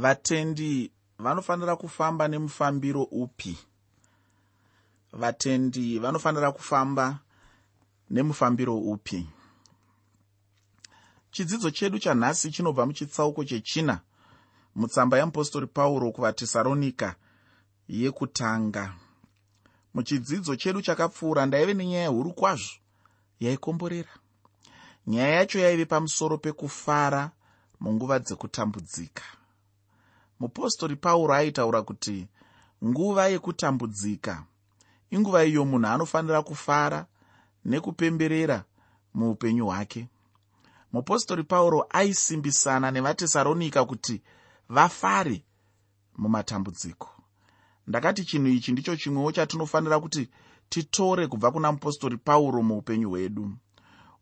vatendi vanofanira kufamba nemufambiro upi? Vatendi vanofanira kufamba nemufambiro upi? Chidzidzo chedu chanhasi chinobva muchitsauko chechina mutsamba yeapostori pauro kuvatesaronika yekutanga. Muchidzidzo chedu chakapfuura ndaive nenyaya huru kwazvo yaikomborera. Nyaya yacho yaive pamusoro pekufara munguva dzekutambudzika mupostori pauro aitaura kuti nguva yekutambudzika inguva iyo munhu anofanira kufara nekupemberera muupenyu hwake. Mupostori pauro aisimbisana nevatesaronika kuti vafare mumatambudziko. Ndakati chinhu ichi ndicho chimwewo chatinofanira kuti titore kubva kuna mupostori pauro muupenyu hwedu.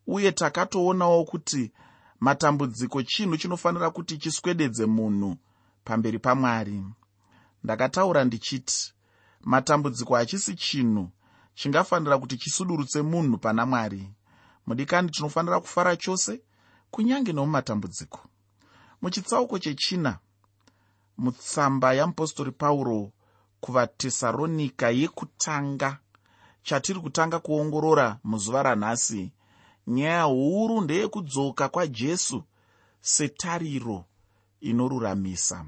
Uye takatoonawo kuti matambudziko chinhu chinofanira kuti chiswededze munhu pamberi pamwari. Ndakataura ndichiti matambudziko hachisi chinhu chingafanira kuti chisudurutse munhu pana mwari. Mudikani tinofanira kufara chose kunyange nemumatambudziko muchitsauko chechina mutsamba yamupostori pauro kuvatesaronika yekutanga chatiri kutanga kuongorora muzuva ranhasi. Nyaya huru ndeyekudzoka kwajesu setariro inoruramisa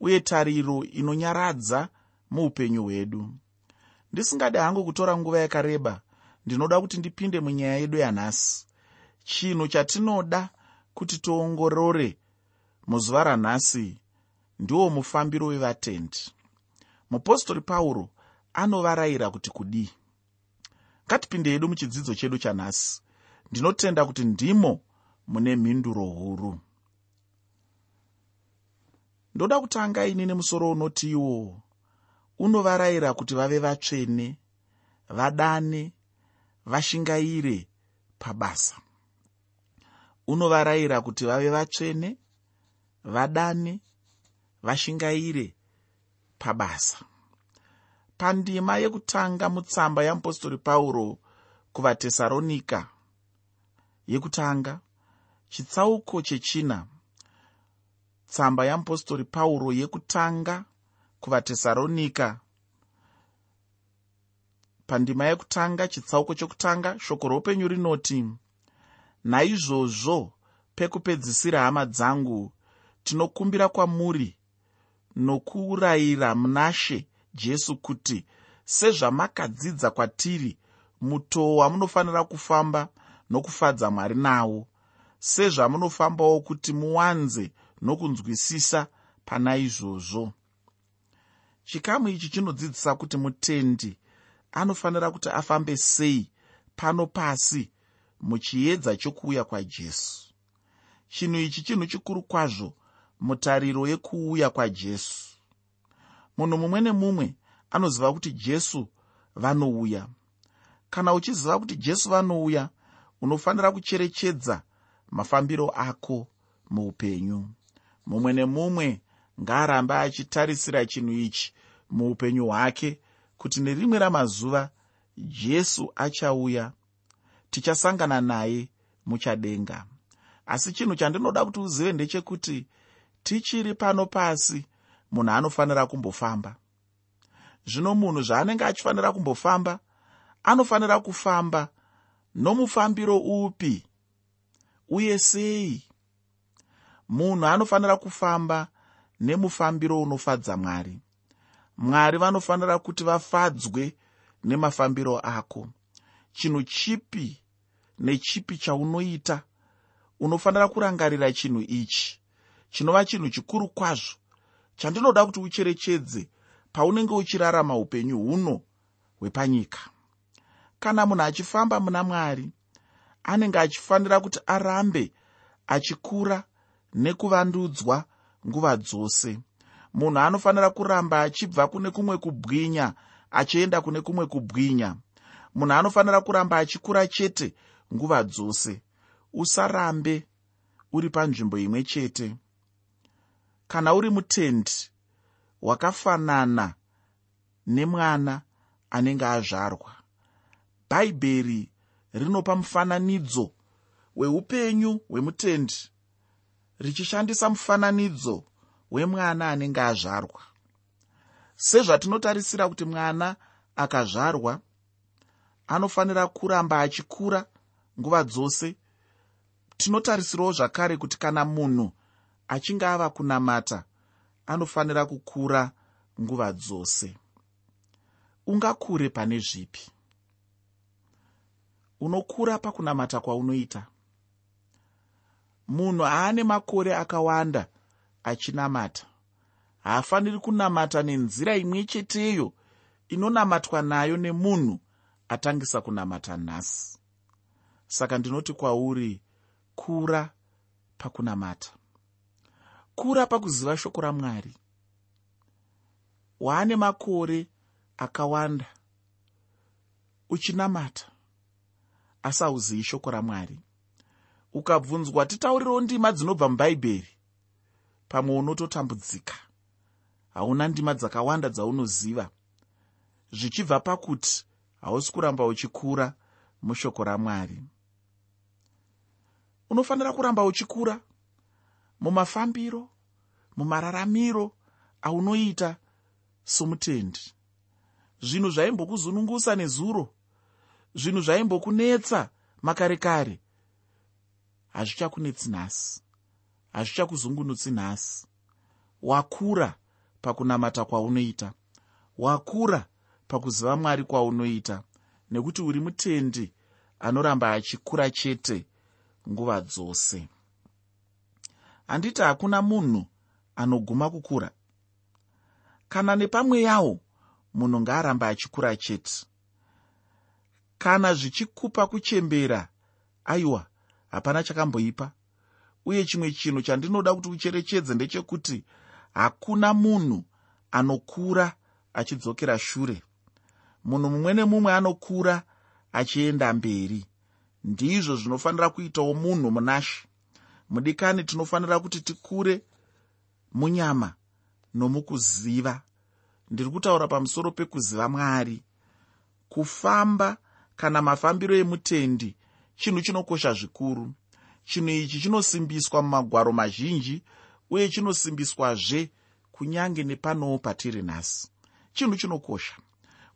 uye tariro inonyaradza muupenyu hwedu. Ndisingadi hangu kutora nguva yakareba ndinoda kuti ndipinde munyaya yedu yanhasi. Chinhu chatinoda kuti tiongorore muzuva ranhasi ndiwo mufambiro wevatendi. Mupostori pauro anovarayira kuti kudii? Ngatipinde yedu muchidzidzo chedu chanhasi. Ndinotenda kuti ndimo mune mhinduro huru ndoda kutanga ini nemusoro unoti iwo unovarayira kuti vave vatsvene vadane vashingaire pabasa. Unovarayira kuti vave vatsvene vadane vashingaire pabasa. Pandima yekutanga mutsamba yamupostori pauro kuvatesaronika yekutanga chitsauko chechina tsamba yamupostori pauro yekutanga kuvatesaronika pandima yekutanga chitsauko chokutanga shoko roupenyu rinoti naizvozvo pekupedzisira hama dzangu tinokumbira kwamuri nokurayira munashe jesu kuti sezvamakadzidza kwatiri mutoo wamunofanira kufamba nokufadza mwari nawo. Sezvamunofambawo kuti muwanze nokunzwisisa pana izvozvo chikamu ichi chinodzidzisa kuti mutendi anofanira kuti afambe sei pano pasi muchiedza chokuuya kwajesu. Chinhu ichi chinhu chikuru kwazvo mutariro yekuuya kwajesu. Munhu mumwe nemumwe anoziva kuti jesu vanouya. Kana uchiziva kuti jesu vanouya unofanira kucherechedza mafambiro ako muupenyu mumwe nemumwe ngaarambe achitarisira chinhu ichi muupenyu hwake kuti nerimwe ramazuva jesu achauya. Tichasangana naye muchadenga. Asi chinhu chandinoda kuti uzive ndechekuti tichiri pano pasi munhu anofanira kumbofamba. Zvino munhu zvaanenge achifanira kumbofamba anofanira kufamba nomufambiro upi? Uye sei munhu anofanira kufamba nemufambiro unofadza mwari. Mwari vanofanira kuti vafadzwe nemafambiro ako. Chinhu chipi nechipi chaunoita unofanira kurangarira chinhu ichi? Chinova chinhu chikuru kwazvo. Chandinoda kuti ucherechedze paunenge uchirarama upenyu huno hwepanyika. Kana munhu achifamba muna mwari anenge achifanira kuti arambe achikura nekuvandudzwa nguva dzose. Munhu anofanira kuramba achibva kune kumwe kubwinya achienda kune kumwe kubwinya. Munhu anofanira kuramba achikura chete nguva dzose. Usarambe uri panzvimbo imwe chete. Kana uri mutendi wakafanana nemwana anenge azvarwa. Bhaibheri rinopa mufananidzo weupenyu hwemutendi richishandisa mufananidzo hwemwana anenge azvarwa. Sezvatinotarisira kuti mwana akazvarwa anofanira kuramba achikura nguva dzose. Tinotarisirawo zvakare kuti kana munhu achinge ava kunamata anofanira kukura nguva dzose. Ungakure pane zvipi? Unokura pakunamata kwaunoita munhu aane makore akawanda achinamata. Haafaniri kunamata nenzira imwe cheteyo inonamatwa nayo nemunhu atangisa kunamata nhasi. Saka ndinoti kwauri kura pakunamata. Kura pakuziva shoko ramwari. Waane makore akawanda uchinamata asi hauzivi shoko ramwari ukabvunzwa titaurirewo ndima dzinobva mubhaibheri pamwe unototambudzika. Hauna ndima dzakawanda dzaunoziva. Zvichibva pakuti hausi kuramba uchikura mushoko ramwari. Unofanira kuramba uchikura mumafambiro mumararamiro aunoita somutendi. Zvinhu zvaimbokuzunungusa nezuro zvinhu zvaimbokunetsa makare kare hazvichakunetsi nhasi. Hazvichakuzungunutsi nhasi. Wakura pakunamata kwaunoita. Wakura pakuziva mwari kwaunoita. Nekuti uri mutendi anoramba achikura chete nguva dzose. Handiti hakuna munhu anoguma kukura. Kana nepamwe yawo munhu ngaaramba achikura chete. Kana zvichikupa kuchembera aiwa hapana chakamboipa. Uye chimwe chinhu chandinoda kuti ucherechedze ndechekuti hakuna munhu anokura achidzokera shure. Munhu mumwe nemumwe anokura achienda mberi. Ndizvo zvinofanira kuitawo munhu munashe mudikani tinofanira kuti tikure munyama nomukuziva. Ndiri kutaura pamusoro pekuziva mwari. Kufamba kana mafambiro emutendi chinhu chinokosha zvikuru. Chinhu ichi chinosimbiswa mumagwaro mazhinji uye chinosimbiswazve kunyange nepanowo patiri nhasi. Chinhu chinokosha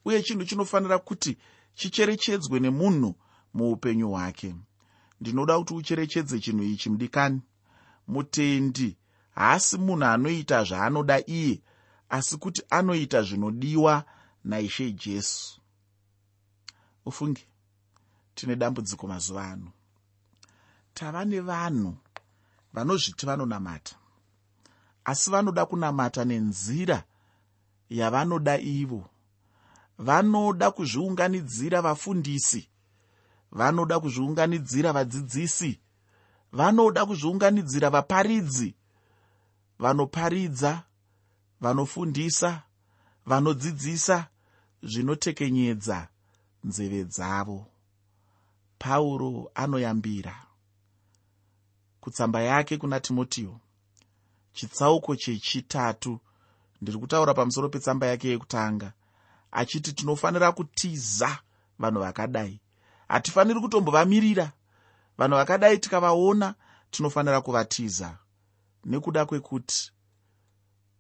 uye chinhu chinofanira kuti chicherechedzwe nemunhu muupenyu hwake. Ndinoda kuti ucherechedze chinhu ichi mudikani. Mutendi haasi munhu anoita zvaanoda iye asi kuti anoita zvinodiwa naishe jesu. Ufunge tine dambudziko mazuva ano. Tava nevanhu vanozviti vanonamata asi vanoda kunamata nenzira yavanoda ivo. Vanoda kuzviunganidzira vafundisi vanoda kuzviunganidzira vadzidzisi vanoda kuzviunganidzira vaparidzi vanoparidza vanofundisa vanodzidzisa zvinotekenyedza nzeve dzavo pauro anoyambira. Kutsamba yake kuna timotiyo chitsauko chechitatu. Ndiri kutaura pamusoro petsamba yake yekutanga achiti tinofanira kutiza vanhu vakadai. Hatifaniri kutombovamirira. Vanhu vakadai tikavaona tinofanira kuvatiza. Nekuda kwekuti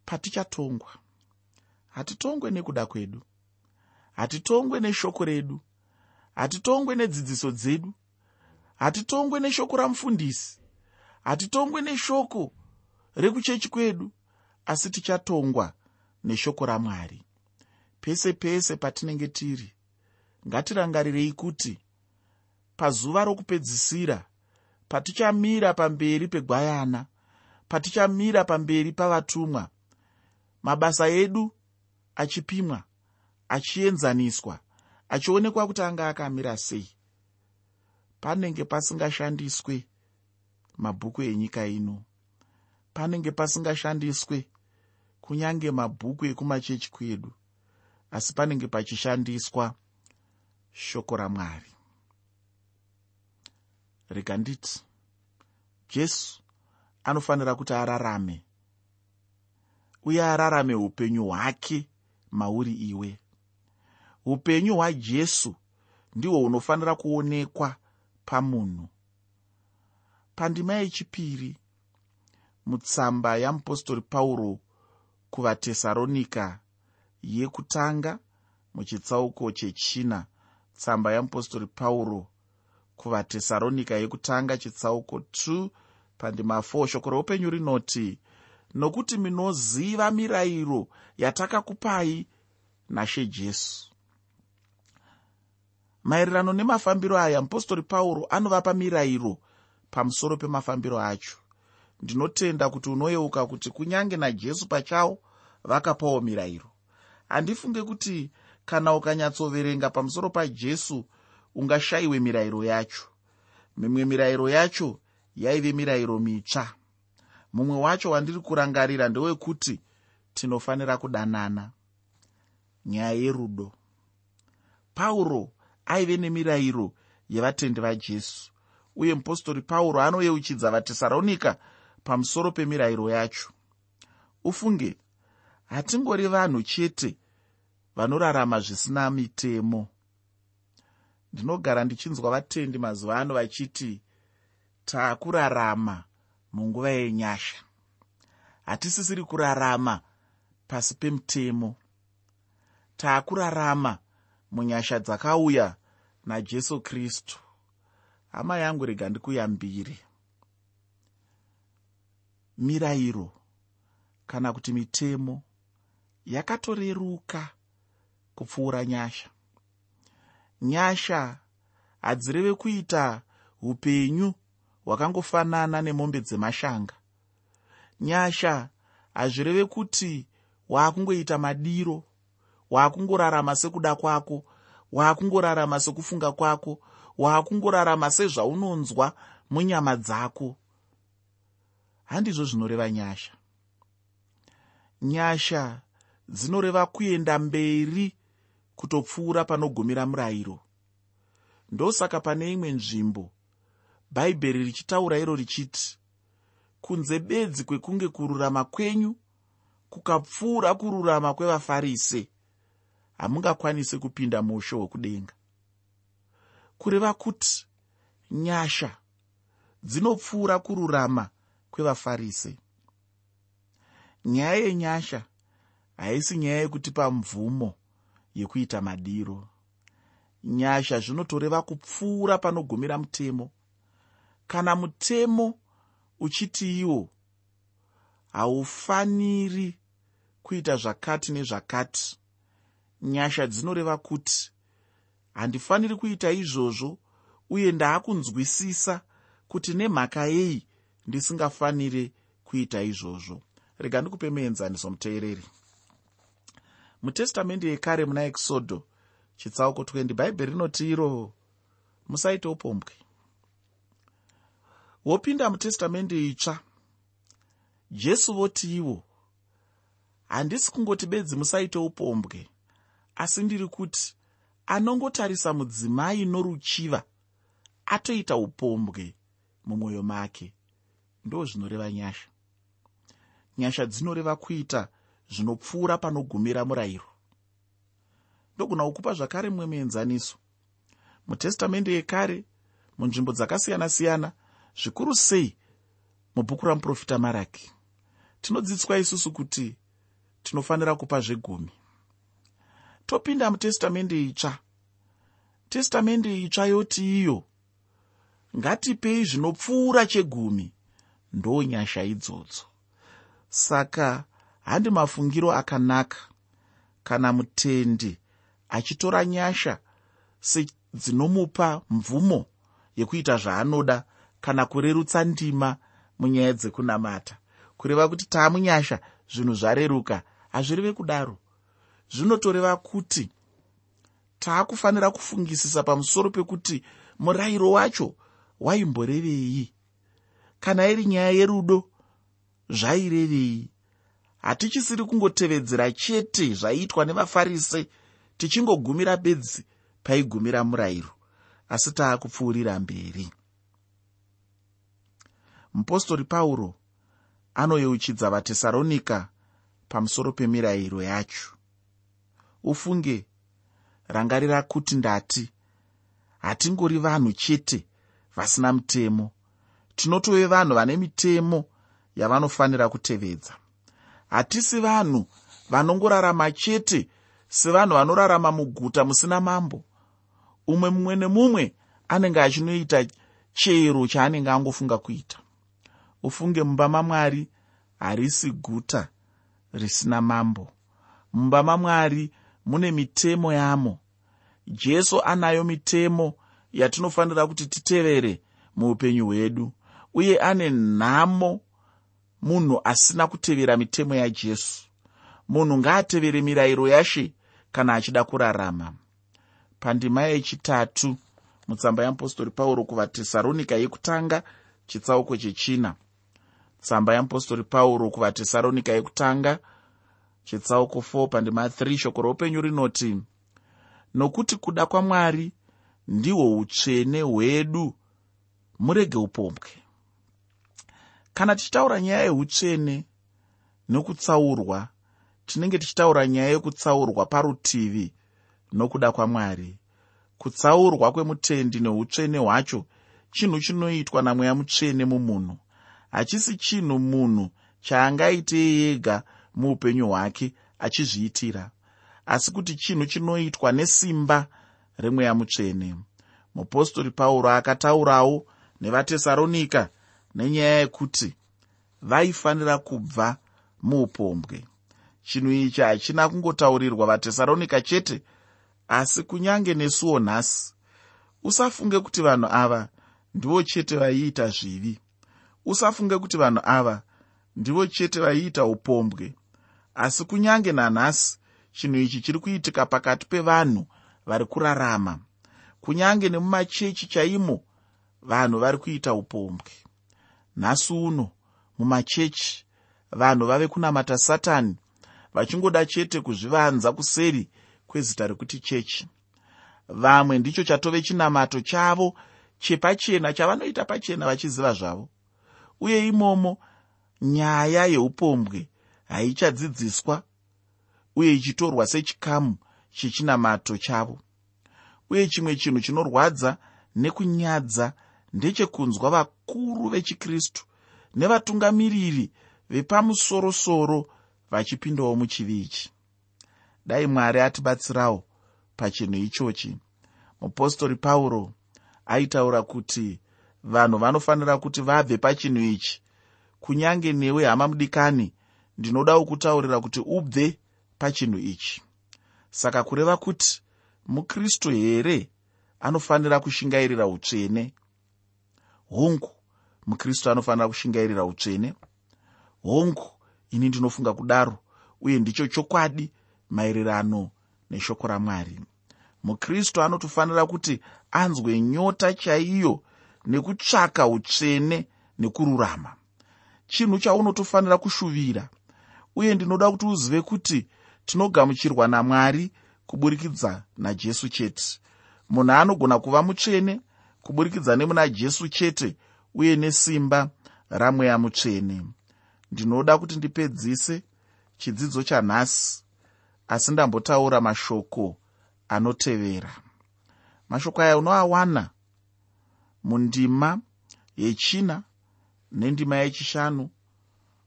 patichatongwa hatitongwe nekuda kwedu. Hatitongwe neshoko redu hatitongwe nedzidziso dzedu. Hatitongwe neshoko ramufundisi. Hatitongwe neshoko rekuchechi kwedu asi tichatongwa neshoko ramwari. Pese pese patinenge tiri ngatirangarirei kuti pazuva rokupedzisira patichamira pamberi pegwayana patichamira pamberi pavatumwa mabasa edu achipimwa achienzaniswa achionekwa kuti anga akamira sei. Panenge pasingashandiswe mabhuku enyika ino. Panenge pasingashandiswe kunyange mabhuku ekumachechi kwedu. Asi panenge pachishandiswa shoko ramwari. Rega nditi jesu anofanira kuti ararame. Uye ararame upenyu hwake mauri iwe upenyu hwajesu ndihwo hunofanira kuonekwa pamunhu. Pandima yechipiri mutsamba yamupostori pauro kuvatesaronika yekutanga muchitsauko chechina tsamba yamupostori pauro kuvatesaronika yekutanga chitsauko 2 pandima 4 shoko reupenyu rinoti nokuti minoziva mirayiro yatakakupai nashe jesu maererano nemafambiro aya mupostori pauro anovapa mirayiro pamusoro pemafambiro acho. Ndinotenda kuti unoyeuka kuti kunyange najesu pachawo vakapawo mirayiro. Handifunge kuti kana ukanyatsoverenga pamusoro pajesu ungashayiwe mirayiro yacho. Mimwe mirayiro yacho yaive mirayiro mitsva. Mumwe wacho wandiri kurangarira ndewekuti tinofanira kudanana. Nyaya yerudo. Pauro aive nemirayiro yevatendi vajesu. Uye mupostori pauro anoyeuchidza vatesaronika pamusoro pemirayiro yacho. Ufunge hatingori vanhu chete vanorarama zvisina mitemo. Ndinogara ndichinzwa vatendi mazuva ano vachiti taakurarama munguva yenyasha. Hatisisiri kurarama pasi pemutemo taakurarama munyasha dzakauya najesu kristu. Hama yangu rega ndikuyambire. Mirayiro kana kuti mitemo yakatoreruka kupfuura nyasha. Nyasha hadzireve kuita upenyu hwakangofanana nemombe dzemashanga. Nyasha hazvireve kuti waakungoita madiro waakungorarama sekuda kwako waakungorarama sekufunga kwako waakungorarama sezvaunonzwa munyama dzako. Handizvo zvinoreva nyasha. Nyasha dzinoreva kuenda mberi kutopfuura panogumira murayiro. Ndosaka pane imwe nzvimbo bhaibheri richitaura iro richiti kunze bedzi kwekunge kururama kwenyu kukapfuura kururama kwevafarise hamungakwanisi kupinda muusho hwekudenga kureva kuti nyasha dzinopfuura kururama kwevafarise. Nyaya yenyasha haisi nyaya yekutipa mvumo yekuita madiro. Nyasha zvinotoreva kupfuura panogumira mutemo. Kana mutemo uchiti iwo haufaniri kuita zvakati nezvakati nyasha dzinoreva kuti handifaniri kuita izvozvo uye ndaakunzwisisa kuti nemhaka yei ndisingafaniri kuita izvozvo. Rega ndikupe muenzaniso muteereri. Mutestamende yekare muna ekisodho chitsauko 20 bhaibheri rinoti iro musaite upombwe. Wopinda mutestamende itsva? Jesu voti ivo handisi kungoti bedzi musaite upombwe asi ndiri kuti anongotarisa mudzimai noruchiva atoita upombwe mumwoyo make. Ndo zvinoreva nyasha. Nyasha dzinoreva kuita zvinopfuura panogumira murayiro. Ndogona kukupa zvakare mumwe muenzaniso mutestamende yekare munzvimbo dzakasiyana-siyana zvikuru sei mubhuku ramuprofita maraki. Tinodzidziswa isusu kuti tinofanira kupa zvegumi topinda mutestamende itsva. Testamende itsva yoti iyo ngatipei zvinopfuura chegumi ndo nyasha idzodzo. Saka handi mafungiro akanaka kana mutendi achitora nyasha sedzinomupa mvumo yekuita zvaanoda kana kurerutsa ndima munyaya dzekunamata. Kureva kuti taamunyasha zvinhu zvareruka hazvireve kudaro zvinotoreva kuti taakufanira kufungisisa pamusoro pekuti murayiro wacho waimborevei. Kana iri nyaya yerudo zvairevei. Hatichisiri kungotevedzera chete zvaiitwa nevafarise tichingogumira bedzi paigumira murayiro asi taakupfuurira mberi. Mupostori pauro anoyeuchidza vatesaronika pamusoro pemirayiro yacho ufunge. Rangarira kuti ndati hatingori vanhu chete vasina mutemo tinotove vanhu vane mitemo yavanofanira kutevedza. Hatisi vanhu vanongorarama chete sevanhu vanorarama muguta musina mambo. Umwe mumwe nemumwe anenge achinoita chero chaanenge angofunga kuita. Ufunge mumba mamwari harisi guta risina mambo. Mumba mamwari mune mitemo yamo. Jesu anayo mitemo yatinofanira kuti titevere muupenyu hwedu uye ane nhamo munhu asina kutevera mitemo yajesu. Munhu ngaatevere mirayiro yashe kana achida kurarama. Pandima yechitatu mutsamba yeapostori pauro kuvatesaronika yekutanga chitsauko chechina. Tsamba yeapostori pauro kuvatesaronika yekutanga chitsauko 4 pandima 3 shoko roupenyu rinoti nokuti kuda kwamwari ndihwo utsvene hwedu murege upombwe kana tichitaura nyaya yeutsvene nokutsaurwa tinenge tichitaura nyaya yekutsaurwa parutivi nokuda kwamwari. Kutsaurwa kwemutendi neutsvene hwacho chinhu chinoitwa namweya mutsvene mumunhu. Hachisi chinhu munhu chaangaite yega muupenyu hwake achizviitira. Asi kuti chinhu chinoitwa nesimba remweya mutsvene mupostori pauro akataurawo nevatesaronika nenyaya yekuti vaifanira kubva muupombwe. Chinhu ichi hachina kungotaurirwa vatesaronika chete asi kunyange nesuwo nhasi. Usafunge kuti vanhu ava ndivo chete vaiita zvivi. Usafunge kuti vanhu ava ndivo chete vaiita upombwe asi kunyange nanhasi chinhu ichi chiri kuitika pakati pevanhu vari kurarama. Kunyange nemumachechi chaimo vanhu vari kuita upombwe nhasi uno mumachechi vanhu vave kunamata satani vachingoda chete kuzvivanza kuseri kwezita rekuti chechi. Vamwe ndicho chatove chinamato chavo chepachena chavanoita pachena vachiziva zvavo. Uye imomo nyaya yeupombwe haichadzidziswa uye ichitorwa sechikamu chechinamato chavo. Uye chimwe chinhu chinorwadza nekunyadza ndechekunzwa vakuru vechikristu nevatungamiriri vepamusorosoro vachipindawo muchivi ichi dai mwari atibatsirawo pachinhu ichochi. Mupostori pauro aitaura kuti vanhu vanofanira kuti vabve pachinhu ichi kunyange newe hama mudikani ndinodawo kutaurira kuti ubve pachinhu ichi. Saka kureva kuti mukristu here anofanira kushingairira utsvene? Hongu mukristu anofanira kushingairira utsvene? Hongu ini ndinofunga kudaro uye ndicho chokwadi maererano neshoko ramwari. Mukristu anotofanira kuti anzwe nyota chaiyo nekutsvaka utsvene nekururama. Chinhu chaunotofanira kushuvira uye ndinoda kuti uzive kuti tinogamuchirwa namwari kuburikidza najesu chete. Munhu anogona kuva mutsvene kuburikidza nemuna jesu chete uye nesimba ramweya mutsvene. Ndinoda kuti ndipedzise chidzidzo chanhasi asi ndambotaura mashoko anotevera. Mashoko aya unoawana mundima yechina nendima yechishanu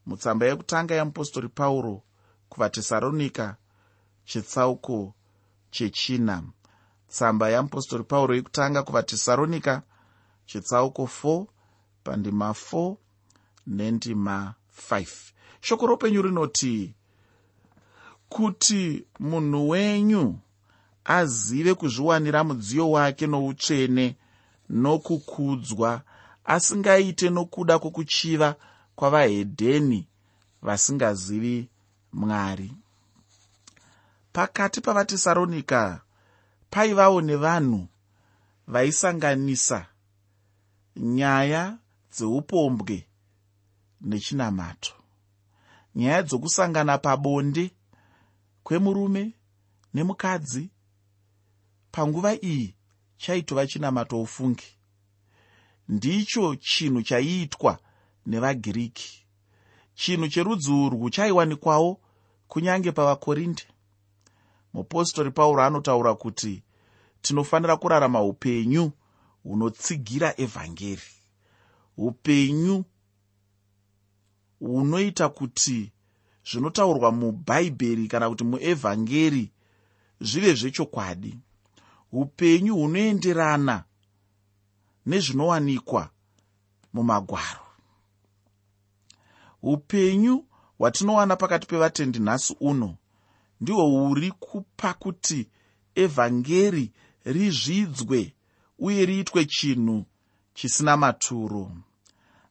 mutsamba yekutanga yeapostori pauro kuvatesaronika chitsauko chechina. Tsamba yeapostori pauro yekutanga kuvatesaronika chitsauko 4 pandima 4 nendima 5 shoko roupenyu rinoti kuti munhu wenyu azive kuzviwanira mudziyo wake noutsvene nokukudzwa asingaite nokuda kwokuchiva kwavahedheni vasingazivi mwari. Pakati pavatesaronika paivawo nevanhu vaisanganisa nyaya dzeupombwe nechinamato. Nyaya dzokusangana pabonde kwemurume nemukadzi. Panguva iyi chaitova chinamato ufungi. Ndicho chinhu chaiitwa nevagiriki chinhu cherudzi urwu chaiwanikwawo kunyange pavakorinde mupostori pauro anotaura kuti tinofanira kurarama upenyu hunotsigira evhangeri. Upenyu hunoita kuti zvinotaurwa mubhaibheri kana kuti muevhangeri zvive zvechokwadi. Upenyu hunoenderana nezvinowanikwa mumagwaro upenyu hwatinowana pakati pevatendi nhasi uno ndihwo huri kupa kuti evhangeri rizvidzwe uye riitwe chinhu chisina maturo.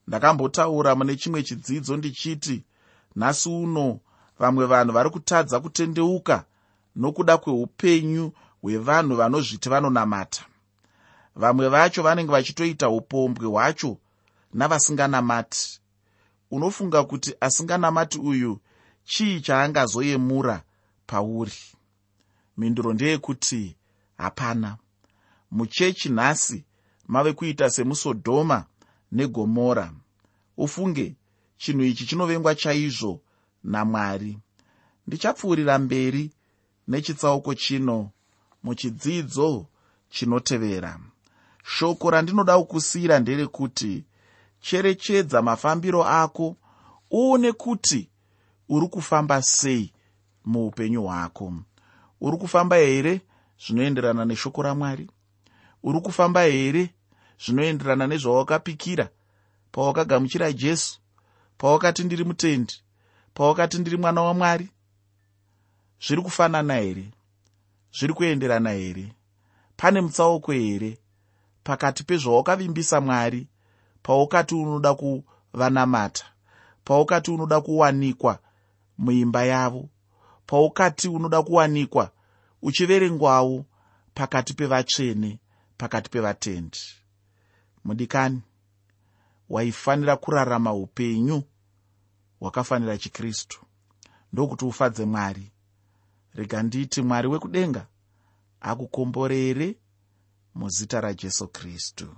Ndakambotaura mune chimwe chidzidzo ndichiti nhasi uno vamwe vanhu vari kutadza kutendeuka nokuda kweupenyu hwevanhu vanozviti vanonamata. Vamwe vacho vanenge vachitoita upombwe hwacho navasinganamati unofunga kuti asinganamati uyu chii chaangazoyemura pauri? Mhinduro ndeyekuti hapana. Muchechi nhasi mave kuita semusodhoma negomora. Ufunge chinhu ichi chinovengwa chaizvo namwari. Ndichapfuurira mberi nechitsauko chino muchidzidzo chinotevera. Shoko randinoda kukusiyira nderekuti cherechedza mafambiro ako uone kuti uri kufamba sei muupenyu hwako. Uri kufamba here zvinoenderana neshoko ramwari? Uri kufamba here zvinoenderana nezvawakapikira? Pawakagamuchira jesu? Pawakati ndiri mutendi? Pawakati ndiri mwana wamwari? Zviri kufanana here? Zviri kuenderana here? Pane mutsauko here? Pakati pezvawakavimbisa mwari paukati unoda kuvanamata paukati unoda kuwanikwa muimba yavo paukati unoda kuwanikwa uchiverengwawo pakati pevatsvene pakati pevatendi. Mudikani waifanira kurarama upenyu hwakafanira chikristu. Ndokuti ufadze mwari. Rega nditi mwari wekudenga akukomborere muzita rajesu kristu